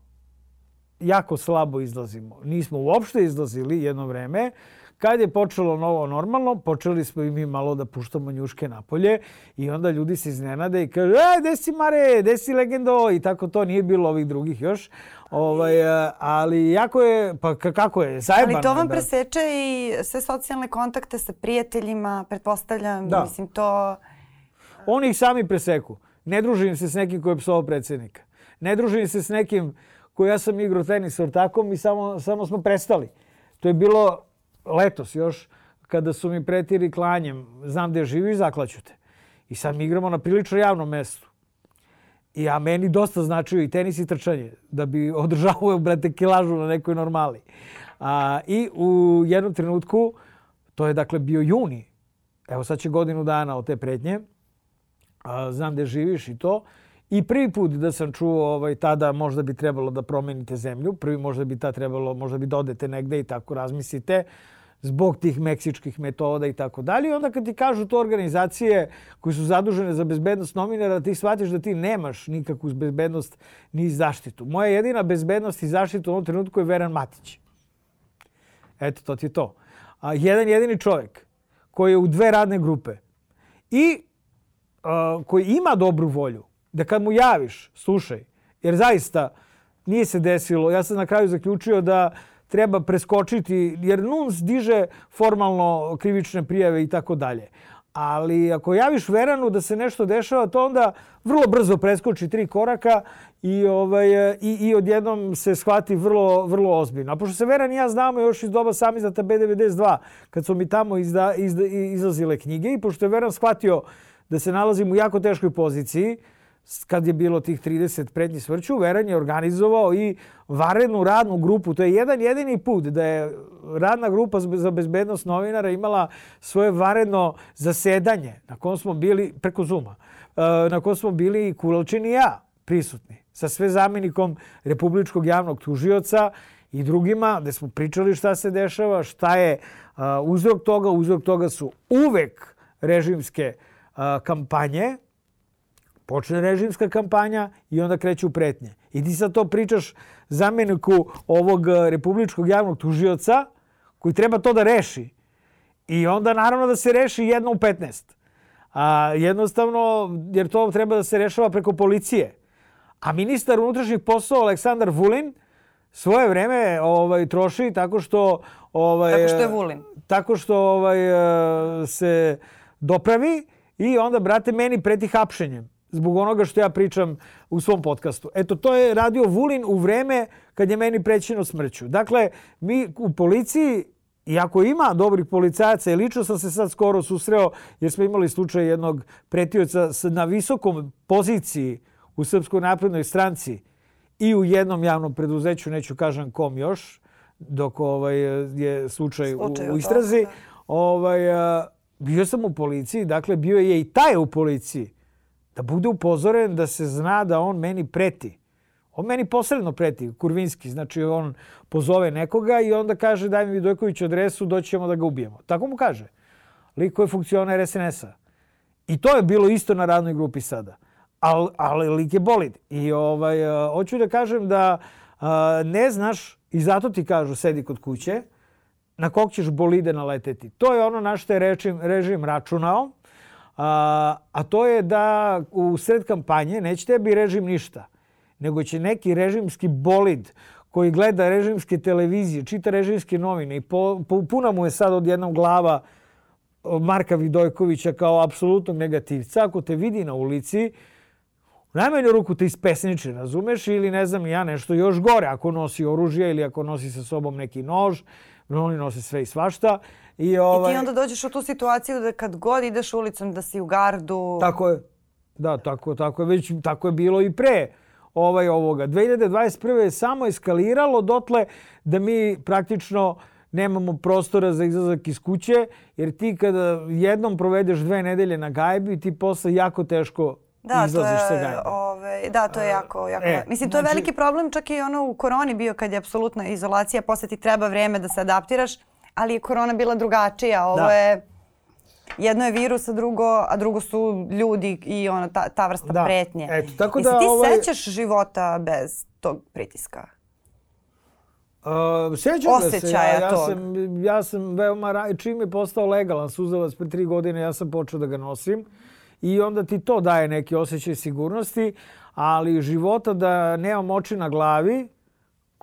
jako slabo izlazimo. Nismo uopšte izlazili jedno vreme. Kad je počelo novo normalno, počeli smo i mi malo da puštamo njuške napolje i onda ljudi se iznenade i kažu, e, gde si Mare, gde si legendo? I tako to nije bilo ovih drugih još. Ovaj, e, ali jako je, pa kako je, zajebano. Ali to vam da... preseče i sve socijalne kontakte sa prijateljima, pretpostavljam, da. mislim to... Oni ih sami preseku. Ne družim se s nekim koji je psovao predsednika. Ne družim se s nekim koji ja sam igrao tenis ortakom i samo, samo smo prestali. To je bilo letos još, kada su mi pretiri klanjem, znam gde živiš, zaklaću te. I sad mi igramo na prilično javnom mestu. I a meni dosta značio i tenis i trčanje, da bi [LAUGHS] održavao, brate, kilažu na nekoj normali. A, I u jednom trenutku, to je dakle bio juni, evo sad će godinu dana od te pretnje, a, znam gde živiš i to, I prvi put da sam čuo ovaj, tada možda bi trebalo da promenite zemlju, prvi možda bi ta trebalo, možda bi dodete negde i tako razmislite zbog tih meksičkih metoda i tako dalje. I onda kad ti kažu to organizacije koje su zadužene za bezbednost novinara, ti shvatiš da ti nemaš nikakvu bezbednost ni zaštitu. Moja jedina bezbednost i zaštitu u ovom trenutku je Veran Matić. Eto, to ti je to. A, jedan jedini čovjek koji je u dve radne grupe i a, koji ima dobru volju da kad mu javiš, slušaj, jer zaista nije se desilo, ja sam na kraju zaključio da treba preskočiti, jer NUNS diže formalno krivične prijave i tako dalje. Ali ako javiš Veranu da se nešto dešava, to onda vrlo brzo preskoči tri koraka i, ovaj, i, i odjednom se shvati vrlo, vrlo ozbiljno. A pošto se Veran i ja znamo još iz doba sami za B92, kad su mi tamo izda, izda, izlazile knjige i pošto je Veran shvatio da se nalazim u jako teškoj poziciji, kad je bilo tih 30 prednji svrću, Veran je organizovao i varednu radnu grupu. To je jedan jedini put da je radna grupa za bezbednost novinara imala svoje varedno zasedanje na kom smo bili, preko Zuma, e, na kom smo bili i Kulalčin i ja prisutni sa sve zamenikom Republičkog javnog tužioca i drugima, gde smo pričali šta se dešava, šta je uzrok toga. Uzrok toga su uvek režimske kampanje, počne režimska kampanja i onda kreću pretnje. I ti sad to pričaš zameniku ovog eh, republičkog javnog tužioca koji treba to da reši. I onda naravno da se reši jedno u 15. A, jednostavno, jer to treba da se rešava preko policije. A ministar unutrašnjih poslova Aleksandar Vulin svoje vreme ovaj, troši tako što... Ovaj, tako što je Vulin. Tako što ovaj, eh, se dopravi i onda, brate, meni preti hapšenjem zbog onoga što ja pričam u svom podcastu. Eto, to je radio Vulin u vreme kad je meni prećeno smrću. Dakle, mi u policiji Iako ima dobrih policajaca, i lično sam se sad skoro susreo, jer smo imali slučaj jednog pretioca na visokom poziciji u Srpskoj naprednoj stranci i u jednom javnom preduzeću, neću kažem kom još, dok ovaj, je slučaj, slučaj u, u istrazi. Da. Ovaj, bio sam u policiji, dakle bio je i taj u policiji da bude upozoren da se zna da on meni preti. On meni posredno preti, Kurvinski. Znači on pozove nekoga i onda kaže daj mi Vidojković adresu, doći ćemo da ga ubijemo. Tako mu kaže. Liko je funkcioner SNS-a. I to je bilo isto na radnoj grupi sada. Al, ali lik je bolid. I ovaj, hoću da kažem da a, ne znaš, i zato ti kažu sedi kod kuće, na kog ćeš bolide naleteti. To je ono na što je režim, režim računao a, a to je da u sred kampanje neće tebi režim ništa, nego će neki režimski bolid koji gleda režimske televizije, čita režimske novine i po, po, puna mu je sad od jednog glava Marka Vidojkovića kao apsolutnog negativca. Ako te vidi na ulici, u najmanju ruku te ispesniči, razumeš? Ili ne znam ja nešto još gore, ako nosi oružje ili ako nosi sa sobom neki nož, oni nose sve i svašta. I, ovaj... I ti onda dođeš u tu situaciju da kad god ideš ulicom da si u gardu... Tako je. Da, tako, tako je već tako je bilo i pre ovaj ovoga. 2021. je samo eskaliralo dotle da mi praktično nemamo prostora za izlazak iz kuće, jer ti kada jednom provedeš dve nedelje na gajbi, ti posle jako teško da, izlaziš sa gajbe. Ove, da, to je jako, jako... E, Mislim, to je znači... veliki problem, čak i ono u koroni bio kad je apsolutna izolacija, posle ti treba vreme da se adaptiraš ali je korona bila drugačija. Ovo da. je jedno je virus, a drugo, a drugo su ljudi i ono, ta, ta vrsta Da. pretnje. Eto, tako da, se ti ovaj- sećaš života bez tog pritiska? Uh, sjećam ga se, Osjećaja ja, ja, tog. sam, ja sam veoma, čim je postao legalan suzavac pre tri godine, ja sam počeo da ga nosim i onda ti to daje neki osjećaj sigurnosti, ali života da nemam oči na glavi,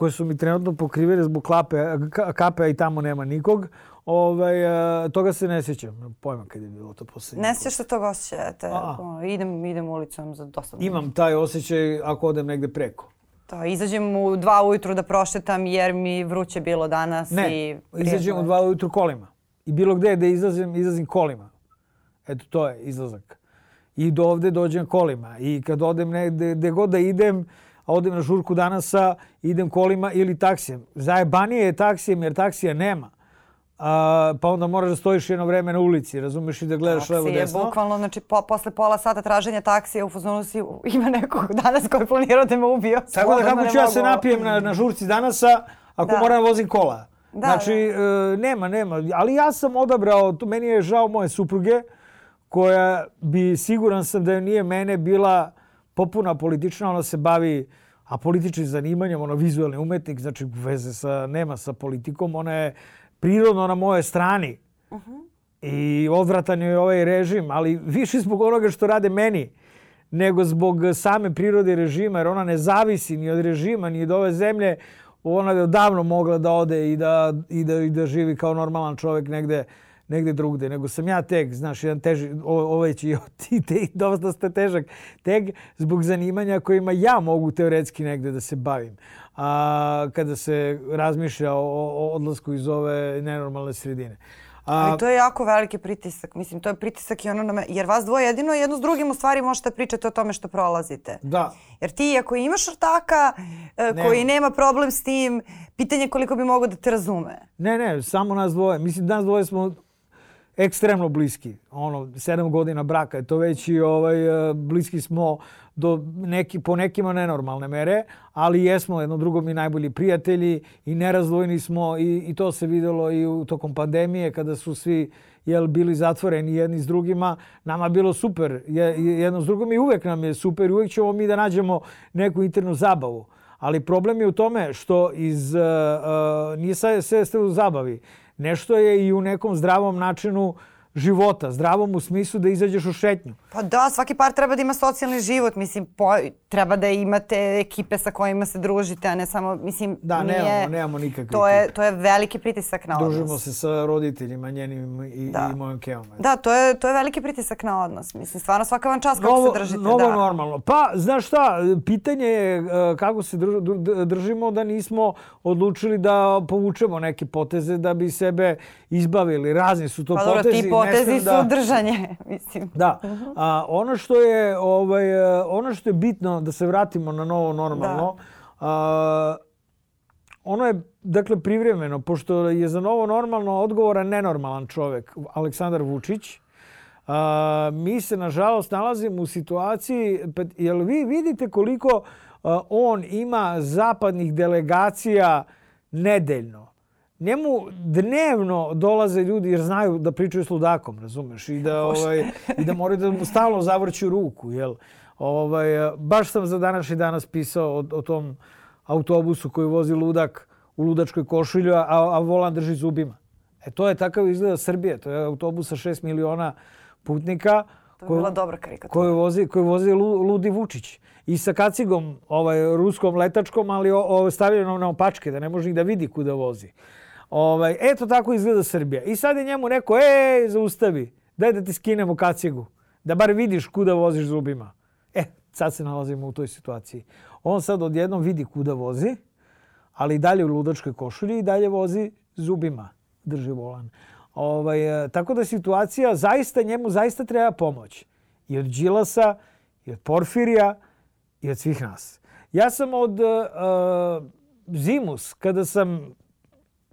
koje su mi trenutno pokrivene zbog klape, ka- kape, a i tamo nema nikog, ovaj, e, toga se ne sjećam. Pojma kad je bilo to posljednje. Ne sjećaš se tog osjećaja? Te, ono, idem, idem ulicom za dosadno. Imam taj osjećaj ako odem negde preko. To, izađem u dva ujutru da prošetam jer mi vruće bilo danas Ne, i... izađem u dva ujutru kolima. I bilo gde da izlazim, izlazim kolima. Eto, to je izlazak. I do ovde dođem kolima. I kad odem negde, gde god da idem, a odem na žurku danasa, idem kolima ili taksijem. Zajebanije je taksijem jer taksija nema. A, pa onda moraš da stojiš jedno vreme na ulici, razumeš i da gledaš levo Taksi je desno. bukvalno, znači po, posle pola sata traženja taksija u fazonu si ima nekog danas koji je planirao da me ubio. Tako da kako ću ja se napijem na, na žurci danasa ako Da. moram da vozim kola. Da, znači, e, nema, nema. Ali ja sam odabrao, to meni je žao moje supruge, koja bi, siguran sam da je nije mene bila popuna politična, ona se bavi a političnim zanimanjem, ona vizualni umetnik, znači veze sa, nema sa politikom, ona je prirodno na moje strani. I odvratan je ovaj režim, ali više zbog onoga što rade meni nego zbog same prirode režima, jer ona ne zavisi ni od režima, ni od ove zemlje. Ona je davno mogla da ode i da, i da, i da živi kao normalan čovjek negde, negde drugde. Nego sam ja tek, znaš, jedan teži, ovaj će [LAUGHS] ti, te, dosta ste težak, tek zbog zanimanja kojima ja mogu teoretski negde da se bavim. A, kada se razmišlja o, o odlasku iz ove nenormalne sredine. A, Ali to je jako veliki pritisak. Mislim, to je pritisak i ono na me, jer vas dvoje jedino jedno s drugim u stvari možete pričati o tome što prolazite. da, Jer ti ako imaš ortaka e, koji nema problem s tim, pitanje je koliko bi mogao da te razume. Ne, ne, samo nas dvoje. Mislim, nas dvoje smo ekstremno bliski. Ono, sedam godina braka je to već i ovaj, e, bliski smo do neki, po nekima nenormalne mere, ali jesmo jedno drugom i najbolji prijatelji i nerazdvojni smo i, i to se videlo i u tokom pandemije kada su svi jel, bili zatvoreni jedni s drugima. Nama je bilo super je, jedno s drugom i uvek nam je super uvek ćemo mi da nađemo neku internu zabavu. Ali problem je u tome što iz, uh, uh, nije sve ste u zabavi. Nešto je i u nekom zdravom načinu života. Zdravom u smislu da izađeš u šetnju. Pa da, svaki par treba da ima socijalni život. Mislim, po, treba da imate ekipe sa kojima se družite, a ne samo, mislim, Da, nije, nemamo, nemamo nikakve to je, ekipe. to je veliki pritisak na odnos. Družimo se sa roditeljima njenim i, Da. i mojom kevom. Da, to je, to je veliki pritisak na odnos. Mislim, stvarno svaka vam čast kako Novo, se držite. novo da. normalno. Pa, znaš šta, pitanje je e, kako se drž- dr- držimo da nismo odlučili da povučemo neke poteze da bi sebe izbavili. Razni su to Pa dobro, potezi. ne potezi smem su da... držanje, [LAUGHS] mislim. Da. A, ono što je ovaj e, ono što je bitno da se vratimo na novo normalno. A, ono je dakle privremeno pošto je za novo normalno odgovoran nenormalan čovjek Aleksandar Vučić. A, mi se nažalost nalazimo u situaciji pa, jel vi vidite koliko on ima zapadnih delegacija nedeljno. Njemu dnevno dolaze ljudi jer znaju da pričaju s ludakom, razumeš? I da, ovaj, i da moraju da mu stalno zavrću ruku, jel? Ovaj, baš sam za današnji danas pisao o, o tom autobusu koji vozi ludak u ludačkoj košulju, a, a volan drži zubima. E to je takav izgleda Srbije. To je autobus sa 6 miliona putnika To je bila dobra karikatura. koju vozi, koju vozi Lu- Ludi Vučić. I sa kacigom, ovaj, ruskom letačkom, ali o, o, stavljeno na opačke, da ne može ni da vidi kuda vozi. Ovaj, eto tako izgleda Srbija. I sad je njemu rekao, ej, zaustavi, daj da ti skinemo kacigu, da bar vidiš kuda voziš zubima. E, sad se nalazimo u toj situaciji. On sad odjednom vidi kuda vozi, ali i dalje u ludačkoj košulji i dalje vozi zubima, drži volan. Ovaj, e, tako da situacija zaista njemu zaista treba pomoć. I od Đilasa, i od Porfirija, i od svih nas. Ja sam od uh, Zimus, kada sam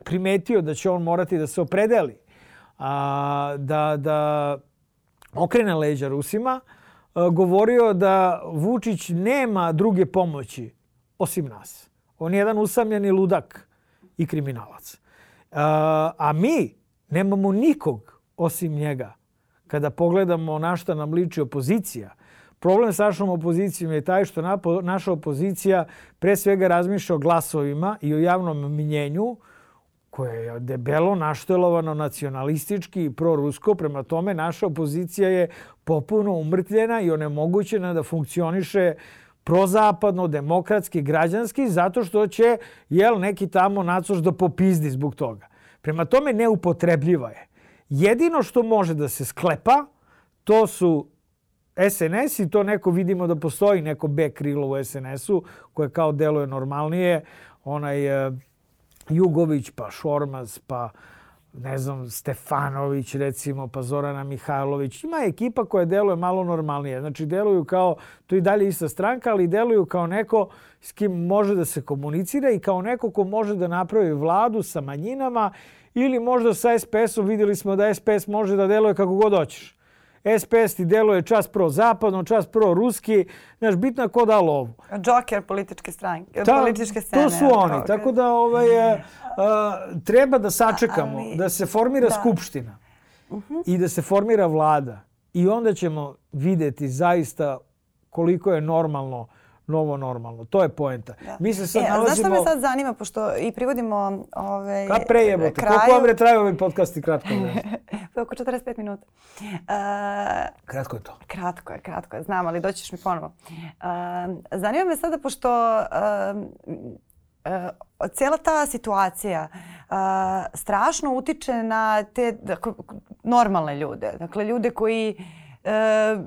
primetio da će on morati da se opredeli, a, da, da okrene leđa Rusima, a, govorio da Vučić nema druge pomoći osim nas. On je jedan usamljeni ludak i kriminalac. A, a mi nemamo nikog osim njega kada pogledamo na šta nam liči opozicija, problem sa našom opozicijom je taj što naša opozicija pre svega razmišlja o glasovima i o javnom minjenju, koje je debelo naštelovano nacionalistički i prorusko. Prema tome, naša opozicija je popuno umrtljena i onemogućena da funkcioniše prozapadno, demokratski, građanski, zato što će jel, neki tamo nacoš da popizdi zbog toga. Prema tome, neupotrebljiva je. Jedino što može da se sklepa, to su SNS i to neko vidimo da postoji neko B krilo u SNS-u koje kao deluje normalnije. Onaj e, Jugović, pa Šormaz, pa ne znam, Stefanović recimo, pa Zorana Mihajlović. Ima ekipa koja deluje malo normalnije. Znači, deluju kao, to i dalje ista stranka, ali deluju kao neko s kim može da se komunicira i kao neko ko može da napravi vladu sa manjinama ili možda sa SPS-om. Videli smo da SPS može da deluje kako god hoćeš. SPS ti deluje čas pro-zapadno, čas pro-ruski. Znaš, bitno je ko da lovu. Joker političke stranke, Ta, političke scene. To su oni. Kao, tako da ovaj, uh, treba da sačekamo ali, da se formira da. skupština uh -huh. i da se formira vlada. I onda ćemo videti zaista koliko je normalno novo normalno. To je poenta. Da. Mi se sad e, nalazimo... Znaš što me sad zanima, pošto i privodimo ovaj, Kad prejebote? Kraju... Koliko vam je traju ovi podcasti kratko? [LAUGHS] Oko 45 minuta. Uh, kratko je to. Kratko je, kratko je. Znam, ali doćiš mi ponovo. Uh, zanima me sada, pošto uh, cijela ta situacija uh, strašno utiče na te dakle, normalne ljude. Dakle, ljude koji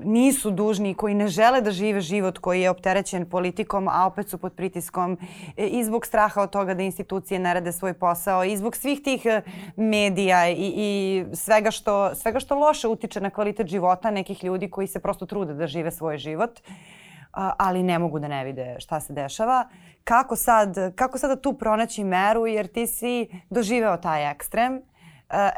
nisu dužni, koji ne žele da žive život koji je opterećen politikom, a opet su pod pritiskom e, i zbog straha od toga da institucije ne rade svoj posao i zbog svih tih e, medija i, i svega, što, svega što loše utiče na kvalitet života nekih ljudi koji se prosto trude da žive svoj život ali ne mogu da ne vide šta se dešava. Kako sad, kako sada tu pronaći meru jer ti si doživeo taj ekstrem, e,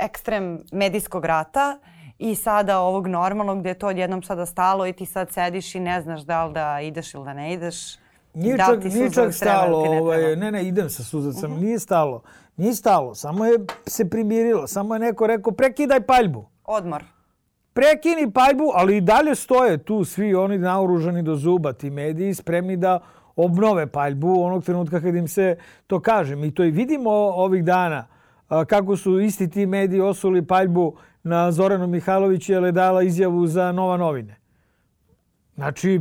ekstrem medijskog rata, i sada ovog normalnog gde je to odjednom sada stalo i ti sad sediš i ne znaš da li da ideš ili da ne ideš. Nije da čak, nije čak stalo, ne, ovaj, ne, ne, idem sa suzavcem, uh -huh. nije stalo. Nije stalo, samo je se primirilo, samo je neko rekao prekidaj paljbu. Odmor. Prekini paljbu, ali i dalje stoje tu svi oni naoružani do zuba, ti mediji spremni da obnove paljbu onog trenutka kad im se to kaže. Mi to i vidimo ovih dana kako su isti ti mediji osuli paljbu na Zoranu Mihajlović je dala izjavu za Nova novine. Znači,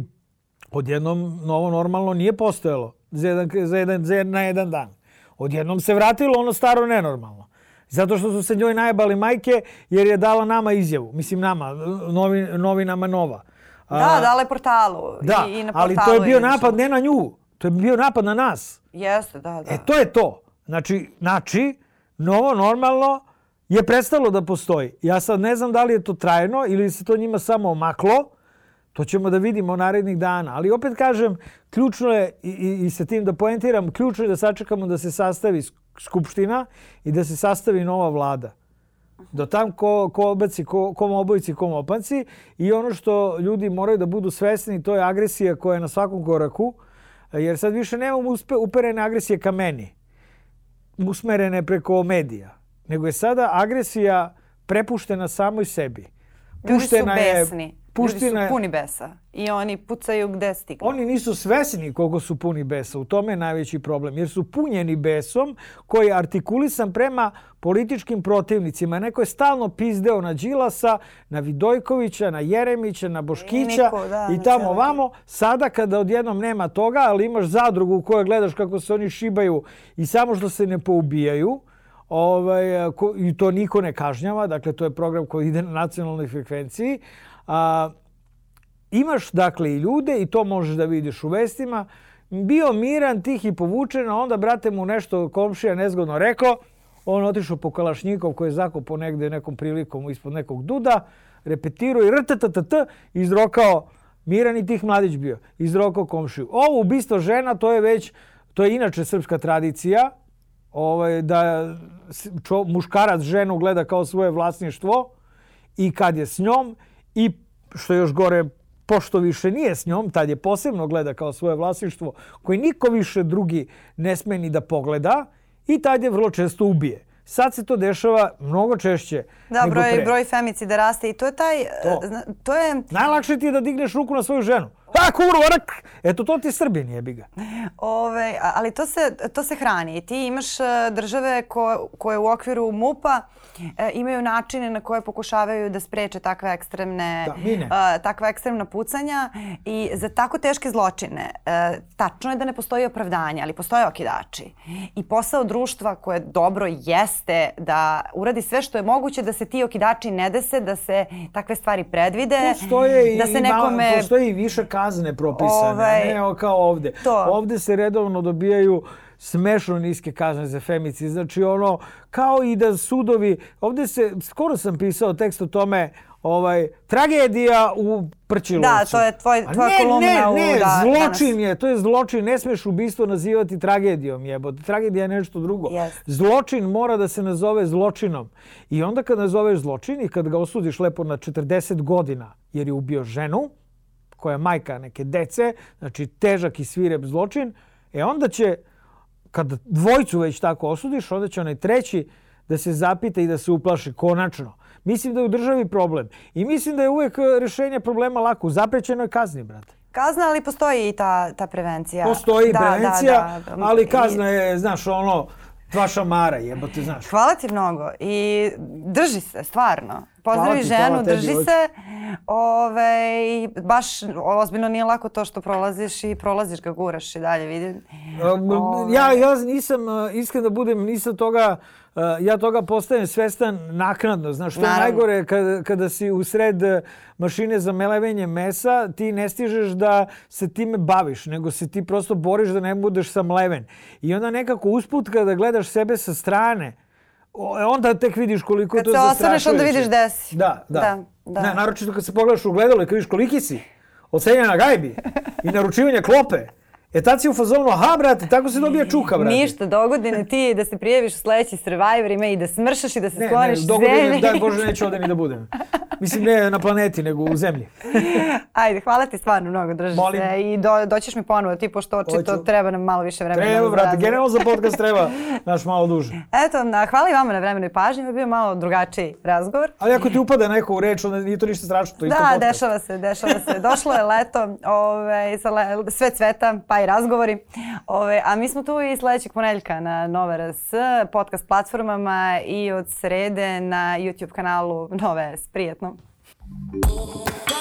odjednom novo normalno nije postojalo za jedan, za jedan, za jedan, na jedan dan. Odjednom se vratilo ono staro nenormalno. Zato što su se njoj najbali majke jer je dala nama izjavu. Mislim nama, novi, novinama Nova. Da, dala je portalu. Da, i, i na portalu ali to je bio napad ne na nju. To je bio napad na nas. Jeste, da, da. E, to je to. Znači, znači novo normalno je prestalo da postoji. Ja sad ne znam da li je to trajno ili se to njima samo omaklo. To ćemo da vidimo narednih dana. Ali opet kažem, ključno je, i, i, i sa tim da poentiram, ključno je da sačekamo da se sastavi skupština i da se sastavi nova vlada. Do tam ko, ko obaci, ko, kom obojici, kom opanci. I ono što ljudi moraju da budu svesni, to je agresija koja je na svakom koraku. Jer sad više nemamo uspe, uperene agresije ka meni. Usmerene preko medija nego je sada agresija prepuštena samoj sebi. Puštena Ljudi su besni. Je, puština, Ljudi su puni besa i oni pucaju gde stignu. Oni nisu svesni koliko su puni besa. U tome je najveći problem. Jer su punjeni besom koji je artikulisan prema političkim protivnicima. Neko je stalno pizdeo na Đilasa, na Vidojkovića, na Jeremića, na Boškića i, da, i tamo vamo. Sada kada odjednom nema toga, ali imaš zadrugu u kojoj gledaš kako se oni šibaju i samo što se ne poubijaju, ovaj, ko, i to niko ne kažnjava, dakle to je program koji ide na nacionalnoj frekvenciji. A, imaš dakle i ljude i to možeš da vidiš u vestima, bio miran, tih i povučen, a onda brate mu nešto komšija nezgodno rekao, on otišao po Kalašnjikov koji je zakopao negde nekom prilikom ispod nekog duda, repetirao i rtttt, izrokao miran i tih mladić bio, izrokao komšiju. Ovo ubistvo žena, to je već, to je inače srpska tradicija, ovaj, da čo, muškarac ženu gleda kao svoje vlasništvo i kad je s njom i što još gore pošto više nije s njom, tad je posebno gleda kao svoje vlasništvo koje niko više drugi ne sme ni da pogleda i tad je vrlo često ubije. Sad se to dešava mnogo češće Da, nego broj, pre. broj femicida raste i to je taj, To. to je, Najlakše ti je da digneš ruku na svoju ženu. A, kurva, rak! Eto, to ti je Srbin, jebi ga. Ove, ali to se, to se hrani. Ti imaš e, države ko, koje u okviru MUPA e, imaju načine na koje pokušavaju da spreče takve ekstremne, Da, e, takva ekstremna pucanja i za tako teške zločine e, tačno je da ne postoji opravdanje, ali postoje okidači. I posao društva koje dobro jeste da uradi sve što je moguće da se ti okidači ne dese, da se takve stvari predvide, Postoje da se nekome... postoje i više kazne propisane, Ovaj, ne kao ovde. to. Ovde se redovno dobijaju smešno niske kazne za femicid. Znači ono, kao i da sudovi, ovde se, skoro sam pisao tekst o tome, ovaj, tragedija u Prčilovcu. Da, to je tvoj- tvoja ne, kolumna ne, u- ne, da, zločin danas. je, to je zločin, ne smeš ubistvo nazivati tragedijom jebote. Tragedija je nešto drugo. Jest. Zločin mora da se nazove zločinom. I onda kad nazoveš zločin i kad ga osudiš lepo na 40 godina jer je ubio ženu, koja je majka neke dece, znači težak i svirep zločin, e onda će, kad dvojcu već tako osudiš, onda će onaj treći da se zapita i da se uplaši konačno. Mislim da je u državi problem. I mislim da je uvek e, rešenje problema lako. U zaprećenoj kazni, brate. Kazna, ali postoji i ta, ta prevencija. Postoji Da, da, prevencija, da, da. ali kazna je, znaš, ono, dva šamara, jebote, znaš. Hvala ti mnogo i drži se, stvarno. Pozdravi ti, ženu, tebi, drži se. Ove, baš ozbiljno nije lako to što prolaziš i prolaziš ga, guraš i dalje, vidim. Ovaj. Ja, ja nisam, uh, iskren da budem, nisam toga, ja toga postajem svestan naknadno. Znaš, što je Naravno. najgore kada, kada si u sred uh, mašine za melevenje mesa, ti ne stižeš da se time baviš, nego se ti prosto boriš da ne budeš samleven. I onda nekako usput kada gledaš sebe sa strane, e, onda tek vidiš koliko Kad to se zastrašujuće. osvrneš, onda vidiš gde si. Da, da. Da, da. Ne, naročito kad se pogledaš u gledalo i kad vidiš koliki si, ocenja na gajbi i naručivanje klope, e tad si u fazonu, aha, brate, tako se dobija čuka, brate. Ništa, dogodine ti da se prijaviš u sledeći Survivorima i da smršaš i da se Ne, ne, skloniš dogodine, daj Bože, neću ovde ni da budem. [LAUGHS] Mislim, ne na planeti, nego u zemlji. [LAUGHS] Ajde, hvala ti stvarno mnogo, drži Molim. se. I do, doćeš mi ponovo, ti pošto očito Hoću. treba nam malo više vremena. Treba, brate, generalno za podcast treba, [LAUGHS] znaš, malo duže. Eto, na, hvala i vama na vremenu i pažnji, je bio malo drugačiji razgovor. Ali ako ti upada neko u reč, onda nije to ništa strašno, to Da, podcast. dešava se, dešava se. Došlo je leto, ove, sa le, sve cveta, pa i razgovori. Ove, a mi smo tu i sledećeg ponedeljka na Nova RS, podcast platformama i od srede na YouTube kanalu Nove S. Prijetno. Oh.